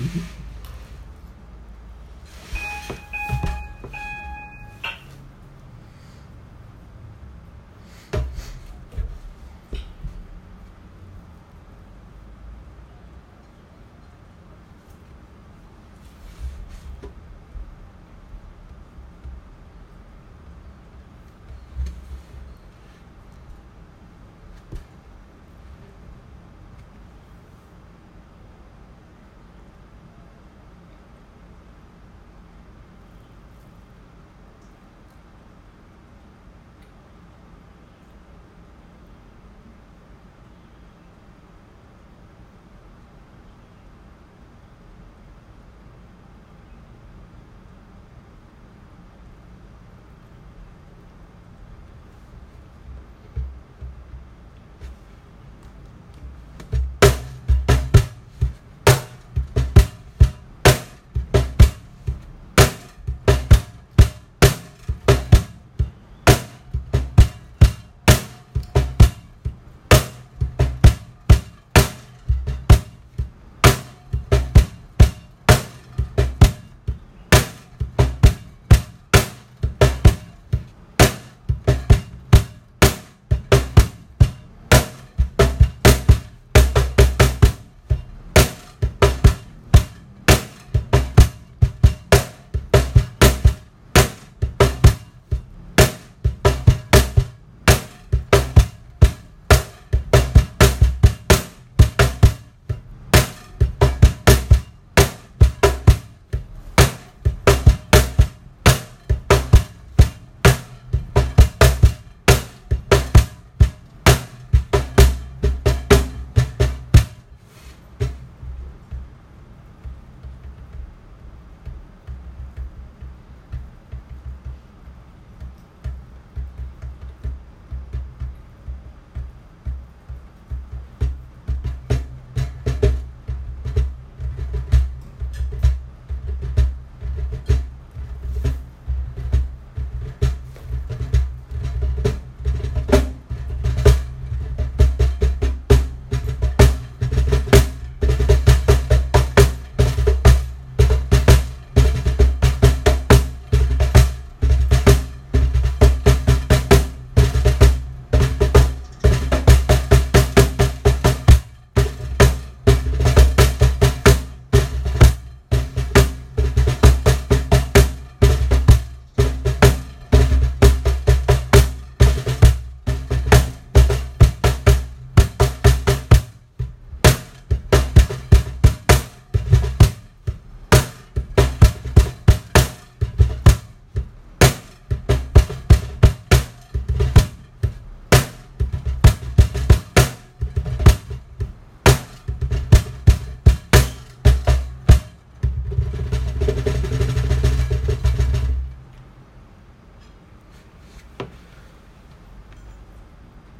Mhm.